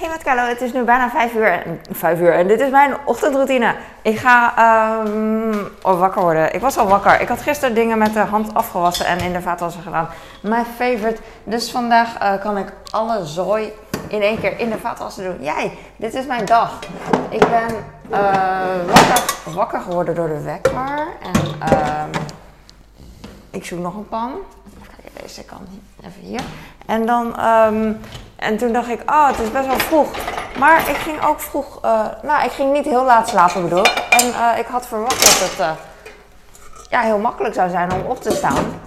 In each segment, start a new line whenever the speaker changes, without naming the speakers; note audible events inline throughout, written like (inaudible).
Hey met Carlo, het is nu bijna vijf uur, vijf uur en dit is mijn ochtendroutine. Ik ga ehm, oh, wakker worden. Ik was al wakker. Ik had gisteren dingen met de hand afgewassen en in de vaatwasser gedaan. Mijn favorite. Dus vandaag eh, kan ik alle zooi in één keer in de vaatwasser doen. Jij, dit is mijn dag. Ik ben eh, wakker, wakker geworden door de wekker en ehm, ik zoek nog een pan. Deze even hier. En dan, ehm, en toen dacht ik, oh, het is best wel vroeg. Maar ik ging ook vroeg, eh, nou, ik ging niet heel laat slapen bedoel ik. En eh, ik had verwacht dat het eh, ja, heel makkelijk zou zijn om op te staan.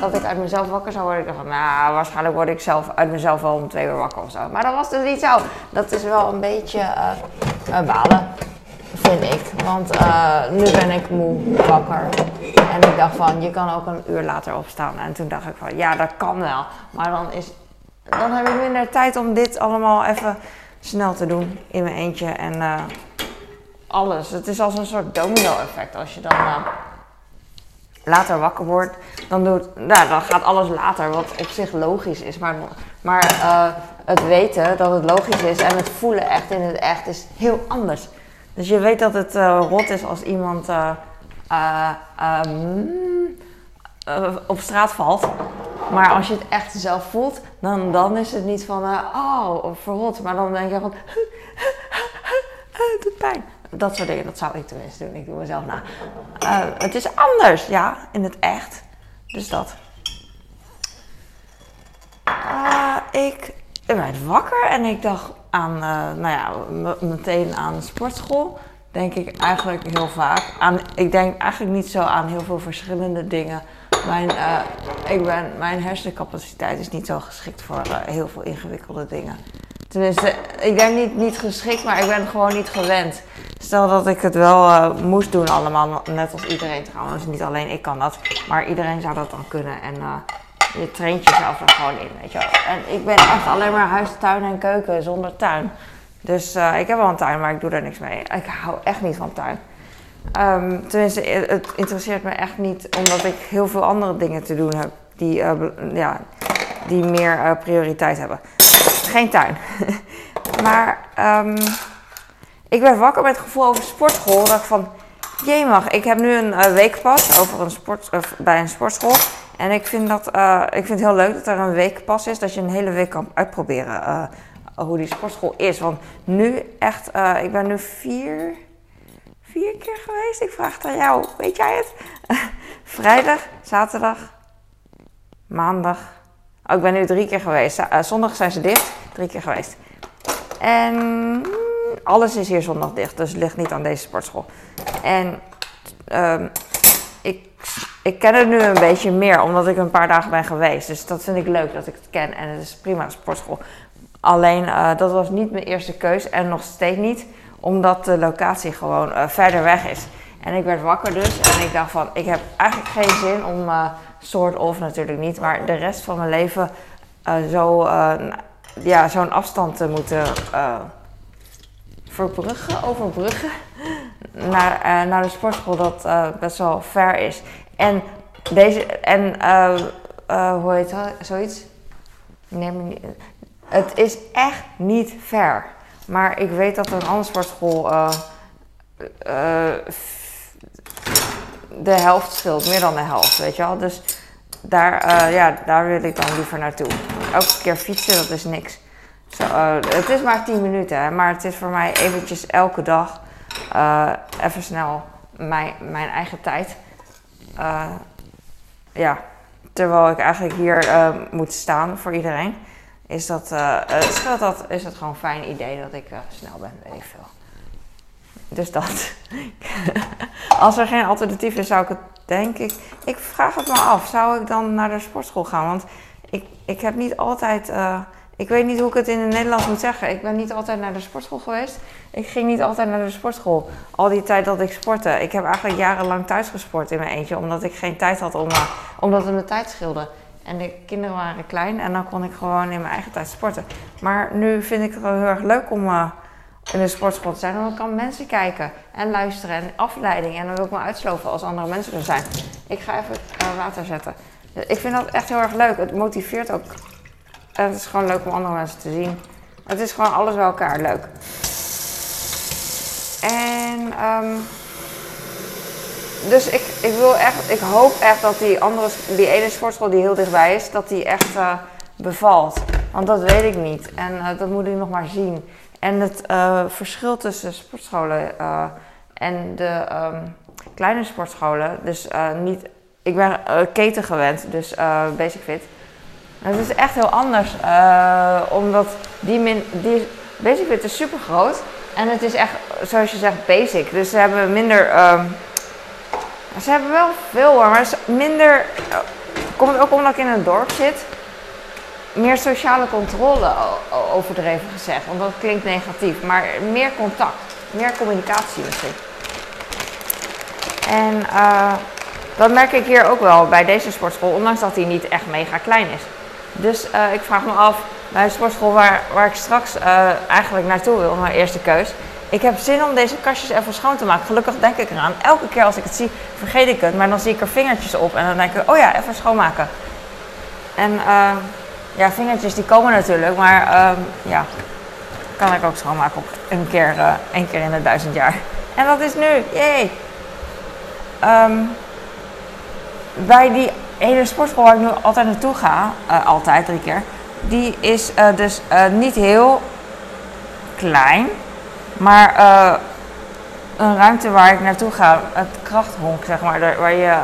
Dat ik uit mezelf wakker zou worden. Ik dacht, van, nou, waarschijnlijk word ik zelf uit mezelf wel om twee uur wakker of zo. Maar dat was dus niet zo. Dat is wel een beetje balen. Want eh, nu ben ik moe wakker. En ik dacht van, je kan ook een uur later opstaan. En toen dacht ik van, ja, dat kan wel. Maar dan, is, dan heb ik minder tijd om dit allemaal even snel te doen in mijn eentje. En eh, alles. Het is als een soort domino-effect. Als je dan eh, later wakker wordt, dan, doet, nou, dan gaat alles later, wat op zich logisch is. Maar, maar het weten dat het logisch is en het voelen echt in het echt is heel anders. Dus je weet dat het eh, rot is als iemand eh, eh, ehm, eh, op straat valt. Maar als je het echt zelf voelt, dan, dan is het niet van, oh, verrot. Maar dan denk je van, (laughs) het doet pijn. Dat soort dingen, dat zou ik tenminste doen. Ik doe mezelf na. Het is anders, ja, in het echt. Dus dat. Ah, ik werd wakker en ik dacht aan, eh, nou ja, meteen aan sportschool. Denk ik eigenlijk heel vaak. Aan, ik denk eigenlijk niet zo aan heel veel verschillende dingen. Mijn, eh, ik ben, mijn hersencapaciteit is niet zo geschikt voor eh, heel veel ingewikkelde dingen. Tenminste, ik denk niet, niet geschikt, maar ik ben gewoon niet gewend. Stel dat ik het wel moest doen allemaal, net als iedereen trouwens. Niet alleen ik kan dat, maar iedereen zou dat dan kunnen. En je traint jezelf er gewoon in, weet je wel. En ik ben echt alleen maar huis, tuin en keuken zonder tuin. Dus eh, ik heb wel een tuin, maar ik doe er niks mee. Ik hou echt niet van tuin. Ehm, tenminste, eh, het interesseert me echt niet, omdat ik heel veel andere dingen te doen heb die, eh, ja, die meer prioriteit hebben. Geen tuin. (laughs) maar ehm, ik werd wakker met het gevoel over sportschool. Ik van, jemig, ik heb nu een weekpas over een sport, bij een sportschool. En ik vind, dat, eh, ik vind het heel leuk dat er een weekpas is, dat je een hele week kan uitproberen eh, hoe die sportschool is. Want nu echt, eh, ik ben nu vier, vier keer geweest. Ik vraag het aan jou, weet jij het? (laughs) Vrijdag, zaterdag, maandag. Oh, ik ben nu drie keer geweest. Zondag zijn ze dicht, drie keer geweest. En mm, alles is hier zondag dicht, dus het ligt niet aan deze sportschool. En ehm, ik, ik ken het nu een beetje meer, omdat ik een paar dagen ben geweest. Dus dat vind ik leuk dat ik het ken en het is prima sportschool. Alleen eh, dat was niet mijn eerste keus en nog steeds niet, omdat de locatie gewoon eh, verder weg is. En ik werd wakker dus en ik dacht van, ik heb eigenlijk geen zin om, eh soort of natuurlijk niet, maar de rest van mijn leven zo, ja, zo'n afstand te moeten verbruggen, overbruggen naar, eh, naar de sportschool dat eh, best wel ver is. En deze, en eh, hoe heet dat, zoiets? Nee, maar niet- het is echt niet ver. Maar ik weet dat een andere sportschool de helft scheelt, meer dan de helft, weet je wel. Dus daar, ja, daar wil ik dan liever naartoe. Elke keer fietsen, dat is niks. Zo, het is maar 10 minuten, maar het is voor mij eventjes elke dag eh, even snel mijn, mijn eigen tijd. Eh, ja, terwijl ik eigenlijk hier eh, moet staan voor iedereen, is dat, scheelt dat, is het gewoon een fijn idee dat ik snel ben, weet ik veel. Dus dat. (laughs) Als er geen alternatief is, zou ik het denk ik. Ik vraag het me af. Zou ik dan naar de sportschool gaan? Want ik, ik heb niet altijd. Ik weet niet hoe ik het in het Nederlands moet zeggen. Ik ben niet altijd naar de sportschool geweest. Ik ging niet altijd naar de sportschool. Al die tijd dat ik sportte. Ik heb eigenlijk jarenlang thuis gesport in mijn eentje. Omdat ik geen tijd had om. eh, omdat het mijn tijd scheelde. En de kinderen waren klein. En dan kon ik gewoon in mijn eigen tijd sporten. Maar nu vind ik het wel heel erg leuk om. eh, in de sportschool te zijn. Want dan kan mensen kijken en luisteren en afleiding. En dan wil ik me uitsloven als andere mensen er zijn. Ik ga even eh, water zetten. Ik vind dat echt heel erg leuk. Het motiveert ook. Het is gewoon leuk om andere mensen te zien. Het is gewoon alles bij elkaar. Leuk. En ehm, dus ik, ik wil echt, ik hoop echt dat die andere, die ene sportschool die heel dichtbij is, dat die echt uh, bevalt. Want dat weet ik niet. En uh, dat moet ik nog maar zien. En het uh, verschil tussen sportscholen en de um, kleine sportscholen, dus niet, ik ben keten gewend, dus Basic Fit. Het is echt heel anders, omdat die, min, die Basic Fit is super groot. En het is echt, zoals je zegt, basic. Dus ze hebben minder. Um, ze hebben wel veel hoor, maar minder. Uh, komt ook omdat ik in een dorp zit. Meer sociale controle, overdreven gezegd. Want dat klinkt negatief. Maar meer contact. Meer communicatie misschien. En uh, dat merk ik hier ook wel bij deze sportschool. Ondanks dat die niet echt mega klein is. Dus uh, ik vraag me af bij een sportschool waar, waar ik straks uh, eigenlijk naartoe wil, mijn eerste keus. Ik heb zin om deze kastjes even schoon te maken. Gelukkig denk ik eraan. Elke keer als ik het zie, vergeet ik het. Maar dan zie ik er vingertjes op en dan denk ik, oh ja, even schoonmaken. En uh, ja, vingertjes die komen natuurlijk, maar uh, ja, kan ik ook schoonmaken op een keer, één keer in de duizend jaar. En dat is nu, jee. Um, bij die ene sportschool waar ik nu altijd naartoe ga, altijd drie keer die is uh, dus uh, niet heel klein, maar een ruimte waar ik naartoe ga, het krachthonk zeg maar, waar je,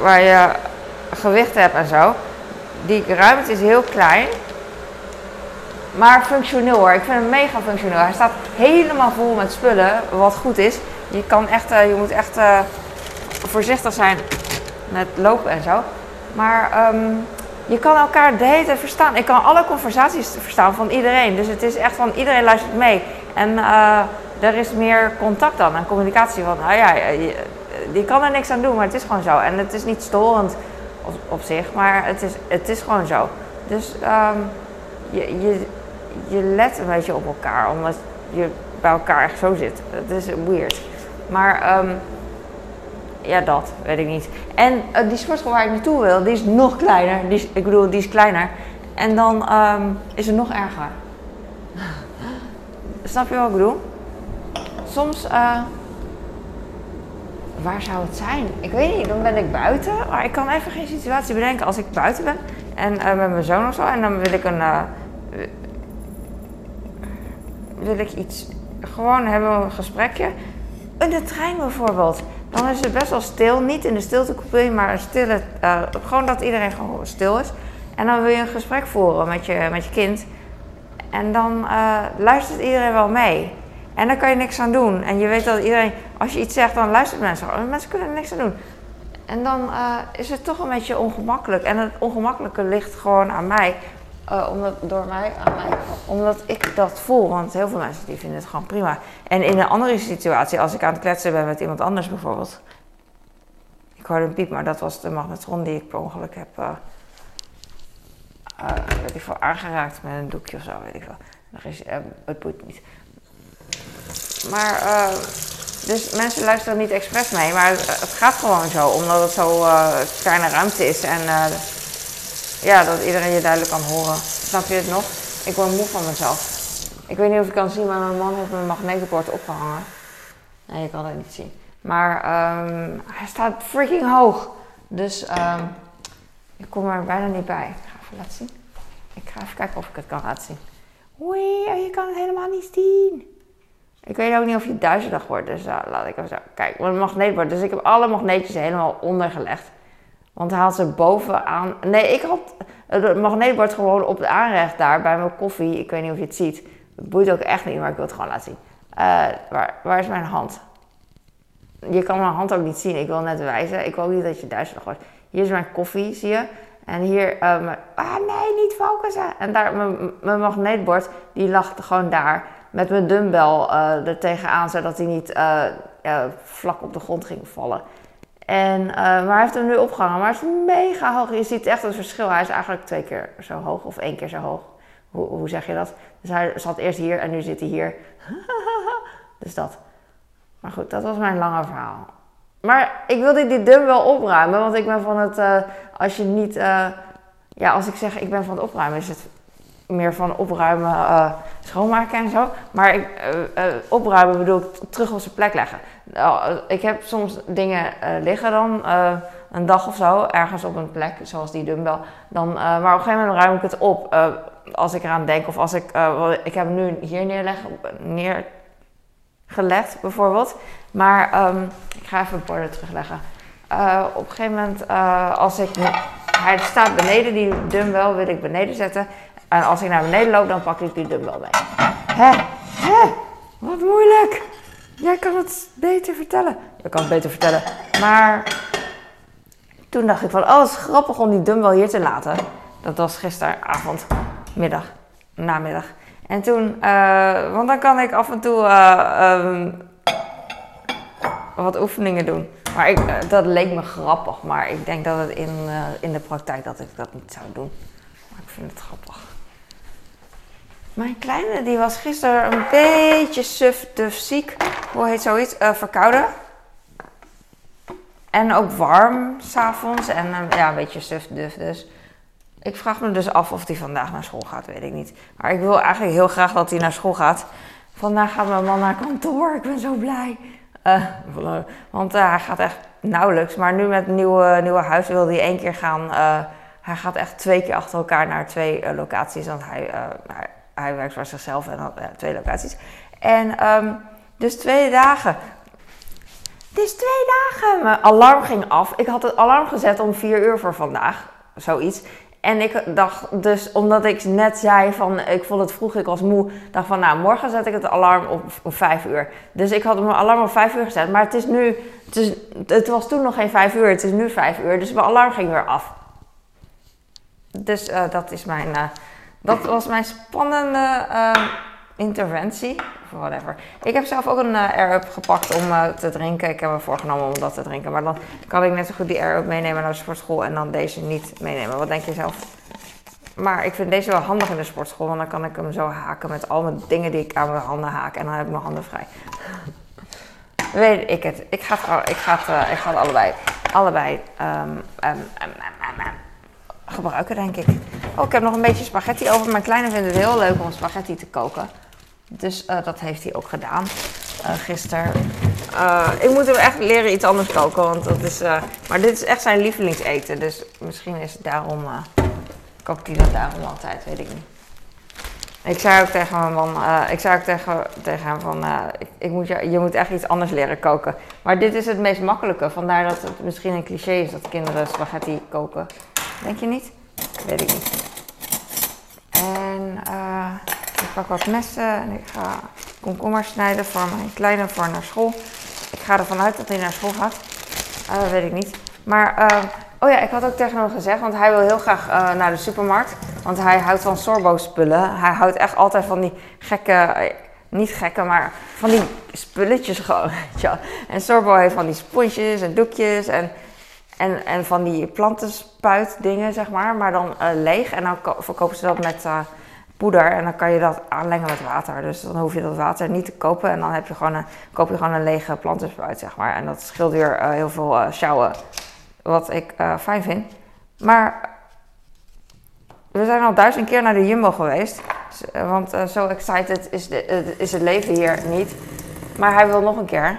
waar je gewicht hebt en zo. Die ruimte is heel klein, maar functioneel hoor. Ik vind hem mega functioneel. Hij staat helemaal vol met spullen, wat goed is. Je, kan echt, je moet echt voorzichtig zijn met lopen en zo. Maar um, je kan elkaar de hele verstaan. Ik kan alle conversaties verstaan van iedereen. Dus het is echt van iedereen luistert mee. En uh, er is meer contact dan en communicatie van, nou ja, je, je, kan er niks aan doen, maar het is gewoon zo. En het is niet storend op, op zich, maar het is, het is gewoon zo. Dus um, je, je, je let een beetje op elkaar, omdat je bij elkaar echt zo zit. Het is weird. Maar um, ja, dat weet ik niet. En uh, die sportschool waar ik naartoe wil, die is nog kleiner. Die is, ik bedoel, die is kleiner. En dan um, is het nog erger. (laughs) Snap je wat ik bedoel? Soms, uh, waar zou het zijn? Ik weet niet, dan ben ik buiten. Maar ik kan even geen situatie bedenken als ik buiten ben. En uh, met mijn zoon of zo. En dan wil ik een. wil ik iets. Gewoon hebben een gesprekje. In de trein bijvoorbeeld dan is het best wel stil. Niet in de stiltecoupé, maar een stille, uh, gewoon dat iedereen gewoon stil is. En dan wil je een gesprek voeren met je, met je kind. En dan uh, luistert iedereen wel mee. En daar kan je niks aan doen. En je weet dat iedereen, als je iets zegt, dan luistert mensen. Mensen kunnen er niks aan doen. En dan uh, is het toch een beetje ongemakkelijk. En het ongemakkelijke ligt gewoon aan mij. Uh, omdat, door mij, aan mij, omdat ik dat voel. Want heel veel mensen die vinden het gewoon prima. En in een andere situatie, als ik aan het kletsen ben met iemand anders bijvoorbeeld. Ik hoorde een piep, maar dat was de magnetron die ik per ongeluk heb uh, uh, ik aangeraakt met een doekje of zo. Weet ik is, het boeit niet. Maar, dus mensen luisteren niet expres mee, maar het, het, gaat gewoon zo, omdat het zo kleine ruimte is. En ja, dat iedereen je duidelijk kan horen. Snap je het nog? Ik word moe van mezelf. Ik weet niet of je kan zien, maar mijn man heeft mijn magnetenbord opgehangen. Nee, je kan het niet zien. Maar um, hij staat freaking hoog. Dus um, ik kom er bijna niet bij. Ik ga even laten zien. Ik ga even kijken of ik het kan laten zien. Oei, je kan het helemaal niet zien. Ik weet ook niet of je duizelig wordt, dus uh, laat ik even zo. Kijk, mijn magneetbord. Dus ik heb alle magneetjes helemaal ondergelegd. Want had ze bovenaan. Nee, ik had het magneetbord gewoon op de aanrecht daar bij mijn koffie. Ik weet niet of je het ziet. Het boeit ook echt niet, maar ik wil het gewoon laten zien. Uh, waar, waar is mijn hand? Je kan mijn hand ook niet zien. Ik wil net wijzen. Ik wil niet dat je duizelig wordt. Hier is mijn koffie, zie je? En hier, mijn, ah nee, niet focussen. En daar, mijn, mijn magneetbord, die lag gewoon daar. Met mijn dumbbell uh, er tegenaan, zodat hij niet vlak op de grond ging vallen. En, uh, maar hij heeft hem nu opgehangen. Maar het is mega hoog. Je ziet echt het verschil. Hij is eigenlijk twee keer zo hoog of één keer zo hoog. Hoe, hoe zeg je dat? Dus hij zat eerst hier en nu zit hij hier. (laughs) dus dat. Maar goed, dat was mijn lange verhaal. Maar ik wilde die wel opruimen. Want ik ben van het... Uh, als je niet... Uh, ja, als ik zeg ik ben van het opruimen, is het meer van opruimen, eh, schoonmaken en zo. Maar ik, eh, eh, opruimen bedoel ik terug op zijn plek leggen. Nou, ik heb soms dingen liggen dan, een dag of zo, ergens op een plek, zoals die dumbbell. Dan, maar op een gegeven moment ruim ik het op als ik eraan denk. Of als ik, ik heb hem nu hier neerleg, neergelegd bijvoorbeeld. Maar ehm, ik ga even borden terugleggen. Op een gegeven moment, als ik, hij staat beneden, die dumbbell wil ik beneden zetten. En als ik naar beneden loop, dan pak ik die dumbbell mee. Hè? Hè? Wat moeilijk. Jij kan het beter vertellen. Je kan het beter vertellen. Maar toen dacht ik van, oh, het is grappig om die dumbbell hier te laten. Dat was gisteravond, middag, namiddag. En toen, eh, want dan kan ik af en toe eh, ehm, wat oefeningen doen. Maar ik, eh, dat leek me grappig, maar ik denk dat het in, in de praktijk dat ik dat niet zou doen. Maar ik vind het grappig. Mijn kleine, die was gisteren een beetje suf, duf ziek. Hoe heet zoiets? Eh, verkouden. En ook warm s'avonds. En eh, ja, een beetje suf, duf. Dus ik vraag me dus af of hij vandaag naar school gaat, weet ik niet. Maar ik wil eigenlijk heel graag dat hij naar school gaat. Vandaag gaat mijn man naar kantoor. Ik ben zo blij. Eh, want hij gaat echt nauwelijks. Maar nu met het nieuwe, nieuwe huis wil hij één keer gaan. hij gaat echt twee keer achter elkaar naar twee locaties. Want hij, hij, werkt voor zichzelf en dan eh, twee locaties. En ehm, dus twee dagen. Is twee dagen. Mijn alarm ging af. Ik had het alarm gezet om vier uur voor vandaag. Zoiets. En ik dacht dus, omdat ik net zei van, ik vond het vroeg, ik was moe. dacht van, nou, morgen zet ik het alarm op, op vijf uur. Dus ik had mijn alarm op vijf uur gezet. Maar het is nu, het, is, het was toen nog geen vijf uur, het is nu vijf uur. Dus mijn alarm ging weer af. Dus eh, dat is mijn, eh, dat was mijn spannende eh, interventie. Whatever. Ik heb zelf ook een eh, Air-Up gepakt om eh, te drinken. Ik heb me voorgenomen om dat te drinken. Maar dan kan ik net zo goed die Air-Up meenemen naar de sportschool en dan deze niet meenemen. Wat denk je zelf? Maar ik vind deze wel handig in de sportschool, want dan kan ik hem zo haken met al mijn dingen die ik aan mijn handen haak. En dan heb ik mijn handen vrij. (laughs) Weet ik het. Ik ga het, ik ga het, eh, ik ga het allebei, allebei ehm, ehm, ehm, ehm, ehm, gebruiken, denk ik. Oh, ik heb nog een beetje spaghetti over. Mijn kleine vindt het heel leuk om spaghetti te koken. Dus eh, dat heeft hij ook gedaan eh gisteren. Eh, ik moet hem echt leren iets anders koken, want dat is... maar dit is echt zijn lievelingseten, dus misschien is daarom... kookt hij dat daarom altijd, weet ik niet. Ik zei ook tegen mijn man, ik zei ook tegen, tegen hem van, ik, ik moet je, je moet echt iets anders leren koken. Maar dit is het meest makkelijke, vandaar dat het misschien een cliché is dat kinderen spaghetti koken. Denk je niet? Weet ik niet. En eh, ik pak wat messen en ik ga komkommers snijden voor mijn kleine voor naar school. Ik ga ervan uit dat hij naar school gaat. Eh, weet ik niet. Maar, eh, oh ja, ik had ook tegen hem gezegd, want hij wil heel graag eh, naar de supermarkt. Want hij houdt van Sorbo-spullen. Hij houdt echt altijd van die gekke, niet gekke, maar van die spulletjes gewoon. (laughs) wel. En Sorbo heeft van die sponsjes en doekjes en, en, en van die plantenspuit dingen, zeg maar. Maar dan leeg. En dan ko- verkopen ze dat met poeder. En dan kan je dat aanlengen met water. Dus dan hoef je dat water niet te kopen. En dan heb je gewoon een, koop je gewoon een lege plantenspuit, zeg maar. En dat scheelt weer eh, heel veel eh sjouwen. Wat ik eh, fijn vind. Maar we zijn al duizend keer naar de Jumbo geweest. S- eh, Want zo excited is, de, is het leven hier niet. Maar hij wil nog een keer.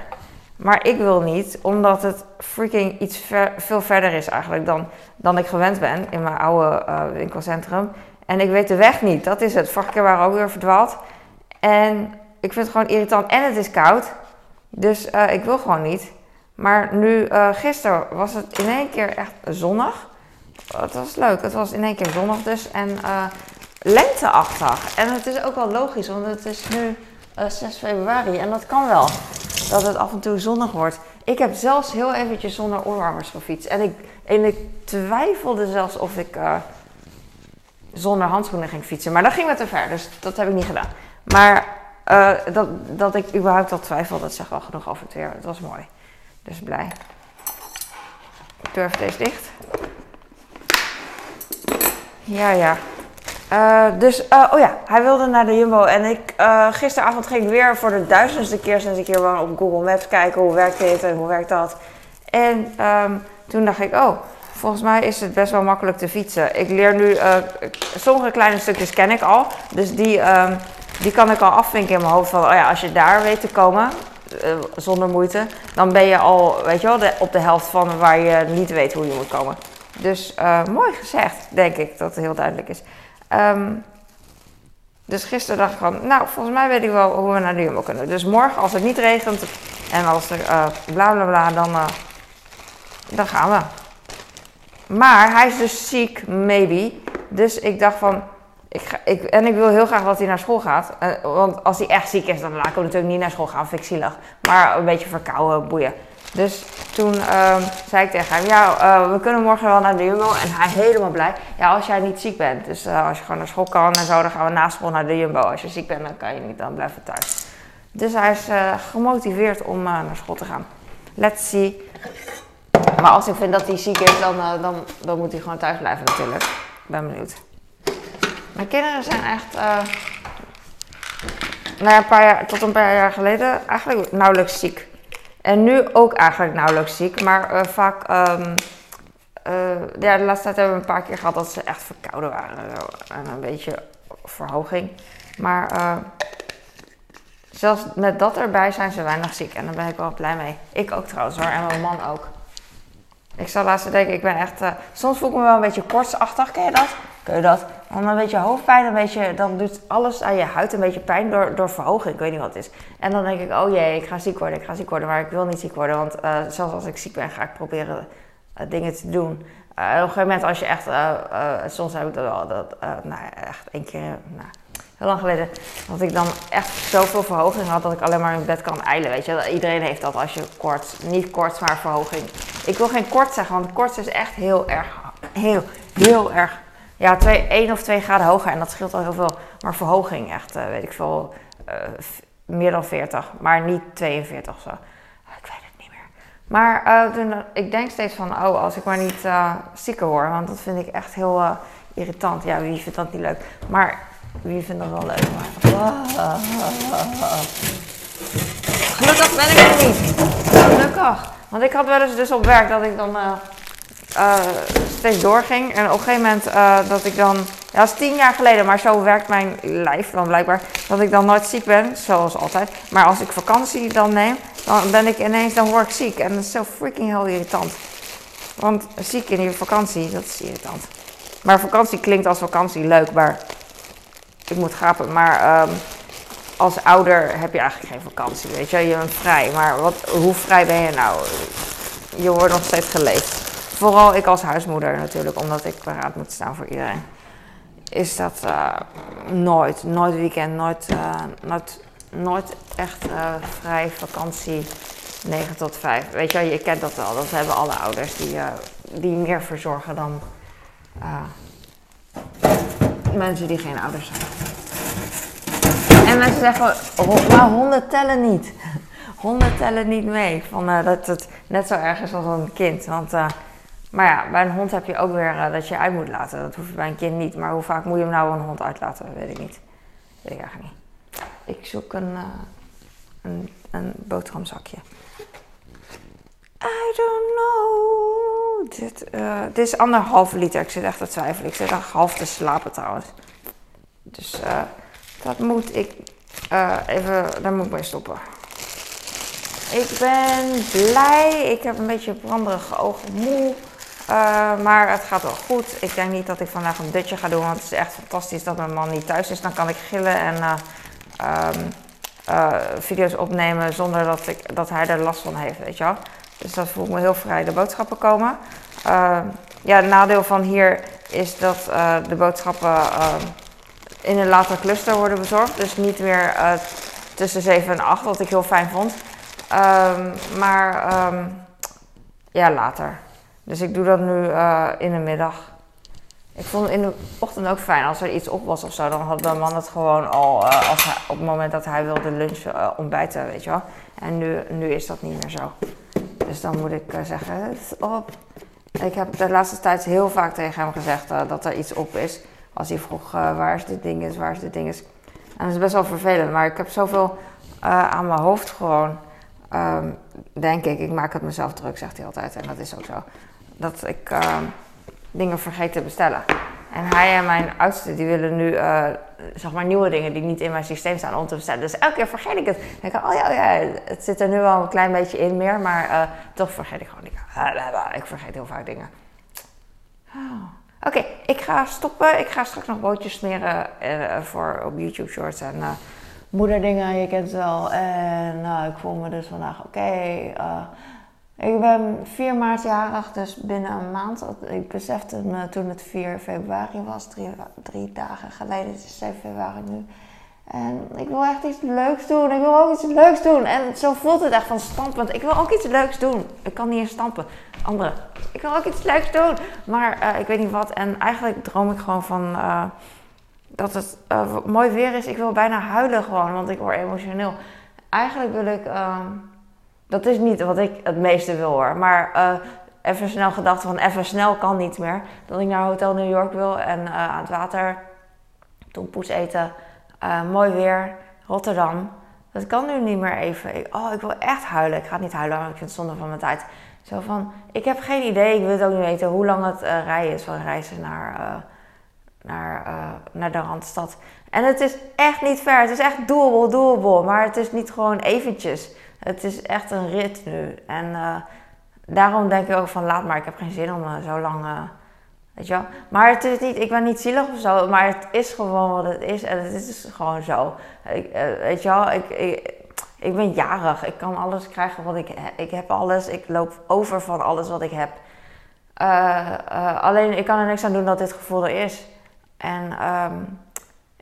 Maar ik wil niet, omdat het freaking iets veel verder is eigenlijk dan, dan ik gewend ben in mijn oude winkelcentrum. En ik weet de weg niet, dat is het. Vorige keer waren we ook weer verdwaald. En ik vind het gewoon irritant en het is koud. Dus eh, ik wil gewoon niet. Maar nu, eh, gisteren was het in één keer echt zonnig. Het was leuk, het was in één keer zonnig dus. En eh, lenteachtig. En het is ook wel logisch, want het is nu eh, 6 februari en dat kan wel. Dat het af en toe zonnig wordt. Ik heb zelfs heel eventjes zonder oorwarmers gefietst. En ik, en ik twijfelde zelfs of ik zonder handschoenen ging fietsen. Maar dat ging me te ver, dus dat heb ik niet gedaan. Maar eh, dat, dat ik überhaupt al twijfel, dat zegt wel genoeg over het weer. Het was mooi. Dus blij. Ik even deze dicht. Ja, ja. Eh, dus, eh, oh ja, hij wilde naar de Jumbo. En ik, gisteravond ging ik weer voor de duizendste keer sinds ik hier woon op Google Maps kijken hoe werkt dit en hoe werkt dat. En ehm, toen dacht ik, oh, volgens mij is het best wel makkelijk te fietsen. Ik leer nu, eh, sommige kleine stukjes ken ik al. Dus die, ehm, die kan ik al afvinken in mijn hoofd. Van, oh ja, als je daar weet te komen, eh, zonder moeite, dan ben je al, weet je wel, op de helft van waar je niet weet hoe je moet komen. Dus eh, mooi gezegd, denk ik, dat het heel duidelijk is. Ehm, dus gisteren dacht ik van, nou, volgens mij weet ik wel hoe we naar de Jumbo kunnen. Dus morgen, als het niet regent en als er uh, bla bla bla, dan, dan gaan we. Maar hij is dus ziek, maybe. Dus ik dacht van, ik ga, ik, en ik wil heel graag dat hij naar school gaat. Uh, want als hij echt ziek is, dan laat ik hem natuurlijk niet naar school gaan. Vind ik. Maar een beetje verkouden, boeien. Dus toen uh, zei ik tegen hem, ja, uh, we kunnen morgen wel naar de Jumbo. En hij helemaal blij. Ja, als jij niet ziek bent. Dus uh, als je gewoon naar school kan en zo, dan gaan we na school naar de Jumbo. Als je ziek bent, dan kan je niet, dan blijven thuis. Dus hij is gemotiveerd om naar school te gaan. Let's see. Maar als ik vind dat hij ziek is, dan, dan, dan moet hij gewoon thuis blijven natuurlijk. Ik ben benieuwd. Mijn kinderen zijn echt, uh, nou een paar jaar, tot een paar jaar geleden eigenlijk nauwelijks ziek. En nu ook eigenlijk nauwelijks ziek, maar uh, vaak, uh, ja, de laatste tijd hebben we een paar keer gehad dat ze echt verkouden waren. En een beetje verhoging. Maar zelfs met dat erbij zijn ze weinig ziek en daar ben ik wel blij mee. Ik ook trouwens hoor, en mijn man ook. Ik zal laatst denken, ik ben echt, soms voel ik me wel een beetje kortsachtig, ken je dat? Kun je dat? Dan een beetje hoofdpijn, een beetje, dan doet alles aan je huid een beetje pijn door, door verhoging. Ik weet niet wat het is. En dan denk ik, oh jee, ik ga ziek worden, ik ga ziek worden. Maar ik wil niet ziek worden, want uh, zelfs als ik ziek ben, ga ik proberen uh, dingen te doen. Op een gegeven moment, als je echt, soms heb ik dat wel, dat, nou echt één keer, nou, lang geleden, dat ik dan echt zoveel verhoging had dat ik alleen maar in bed kan eilen. Weet je, iedereen heeft dat als je kort, niet kort, maar verhoging. Ik wil geen kort zeggen, want kort is echt heel erg, heel, heel erg ja, twee, één of twee graden hoger en dat scheelt al heel veel. Maar verhoging echt, uh, weet ik veel, uh, meer dan 40, maar niet 42 of zo. Ik weet het niet meer. Maar uh, ik denk steeds van, oh, als ik maar niet zieker word, want dat vind ik echt heel irritant. Ja, wie vindt dat niet leuk? Maar wie vindt dat wel leuk? Gelukkig ben ik er niet. Gelukkig. Want ik had wel eens dus op werk dat ik dan uh, steeds doorging. En op een gegeven moment uh, dat ik dan, ja, dat is tien jaar geleden, maar zo werkt mijn lijf dan blijkbaar, dat ik dan nooit ziek ben, zoals altijd. Maar als ik vakantie dan neem, dan ben ik ineens, dan word ik ziek. En dat is zo freaking heel irritant. Want ziek in je vakantie, dat is irritant. Maar vakantie klinkt als vakantie leuk, maar ik moet gapen. Maar um, als ouder heb je eigenlijk geen vakantie, weet je. Je bent vrij, maar wat, hoe vrij ben je nou? Je wordt nog steeds geleefd vooral ik als huismoeder natuurlijk, omdat ik paraat moet staan voor iedereen. Is dat uh, nooit, nooit weekend, nooit, uh, nooit, nooit echt uh, vrij vakantie 9 tot 5. Weet je, je kent dat wel. Dat hebben alle ouders die, die meer verzorgen dan mensen die geen ouders zijn. En mensen zeggen, maar honden tellen niet. (laughs) Honden tellen niet mee. Van, dat het net zo erg is als een kind. Want maar ja, bij een hond heb je ook weer uh, dat je uit moet laten. Dat hoeft bij een kind niet. Maar hoe vaak moet je hem nou een hond uitlaten? Weet ik niet. Weet ik eigenlijk niet. Ik zoek een, een, een boterhamzakje. I don't know. Dit, uh, dit is anderhalve liter. Ik zit echt te twijfelen. Ik zit echt half te slapen trouwens. Dus dat moet ik even, daar moet ik mee stoppen. Ik ben blij. Ik heb een beetje branderige ogen, moe. Uh, maar het gaat wel goed. Ik denk niet dat ik vandaag een dutje ga doen, want het is echt fantastisch dat mijn man niet thuis is. Dan kan ik gillen en uh, um, uh, video's opnemen zonder dat, ik, dat hij er last van heeft, weet je wel. Dus dat voelt me heel vrij de boodschappen komen. ja, het nadeel van hier is dat de boodschappen in een later cluster worden bezorgd. Dus niet meer tussen 7 en 8, wat ik heel fijn vond. Um, maar um, ja, later. Dus ik doe dat nu uh, in de middag. Ik vond het in de ochtend ook fijn als er iets op was of zo. Dan had mijn man het gewoon al uh, als op het moment dat hij wilde lunchen, ontbijten, weet je wel. En nu, nu is dat niet meer zo. Dus dan moet ik zeggen, op. Ik heb de laatste tijd heel vaak tegen hem gezegd dat er iets op is. Als hij vroeg waar is dit ding is, waar is dit ding is. En dat is best wel vervelend, maar ik heb zoveel aan mijn hoofd gewoon. Um, denk ik, ik maak het mezelf druk, zegt hij altijd. En dat is ook zo. dat ik ehm, dingen vergeet te bestellen. En hij en mijn oudste, die willen nu, uh, zeg maar, nieuwe dingen die niet in mijn systeem staan om te bestellen. Dus elke keer vergeet ik het. Dan denk ik, oh ja, oh ja, het zit er nu wel een klein beetje in meer, maar toch vergeet ik gewoon dingen. Ik vergeet heel vaak dingen. Oh. Oké, ik ga stoppen. Ik ga straks nog broodjes smeren uh, voor op YouTube Shorts en moederdingen, je kent het wel. En ik voel me dus vandaag oké. Ik ben 4 maart jarig, dus binnen een maand. Ik besefte me toen het 4 februari was, drie, drie dagen geleden. Het is 7 februari nu. En ik wil echt iets leuks doen. Ik wil ook iets leuks doen. En zo voelt het echt van stampend. Ik wil ook iets leuks doen. Ik kan niet eens stampen. Andere. Ik wil ook iets leuks doen. Maar uh, ik weet niet wat. En eigenlijk droom ik gewoon van uh, dat het uh, mooi weer is. Ik wil bijna huilen gewoon, want ik word emotioneel. Eigenlijk wil ik dat is niet wat ik het meeste wil hoor. Maar even snel gedacht van even snel kan niet meer. Dat ik naar Hotel New York wil en aan het water. Toen poes eten. Uh, mooi weer. Rotterdam. Dat kan nu niet meer even. Oh, ik wil echt huilen. Ik ga niet huilen, want ik vind het zonde van mijn tijd. Zo van, ik heb geen idee. Ik wil ook niet weten hoe lang het rijden is van reizen naar, naar, naar de Randstad. En het is echt niet ver. Het is echt doable, doable. Maar het is niet gewoon eventjes. Het is echt een rit nu. En uh, daarom denk ik ook van laat maar, ik heb geen zin om uh, zo lang. Weet je wel. Maar het is niet, ik ben niet zielig of zo, maar het is gewoon wat het is. En het is gewoon zo. Ik, weet je wel, ik, ik, ben jarig. Ik kan alles krijgen wat ik heb. Ik heb alles. Ik loop over van alles wat ik heb. alleen ik kan er niks aan doen dat dit gevoel er is. En. Um,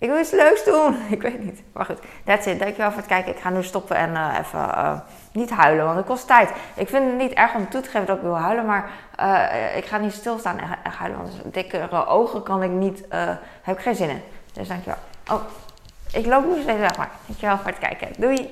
ik wil iets leuks doen. (laughs) Ik weet niet. Maar goed, that's it. Dankjewel voor het kijken. Ik ga nu stoppen en even niet huilen, want het kost tijd. Ik vind het niet erg om toe te geven dat ik wil huilen, maar uh, ik ga niet stilstaan en, en huilen. Want dikkere ogen kan ik niet, heb ik geen zin in. Dus dankjewel. Oh, ik loop nu steeds weg, maar dankjewel voor het kijken. Doei!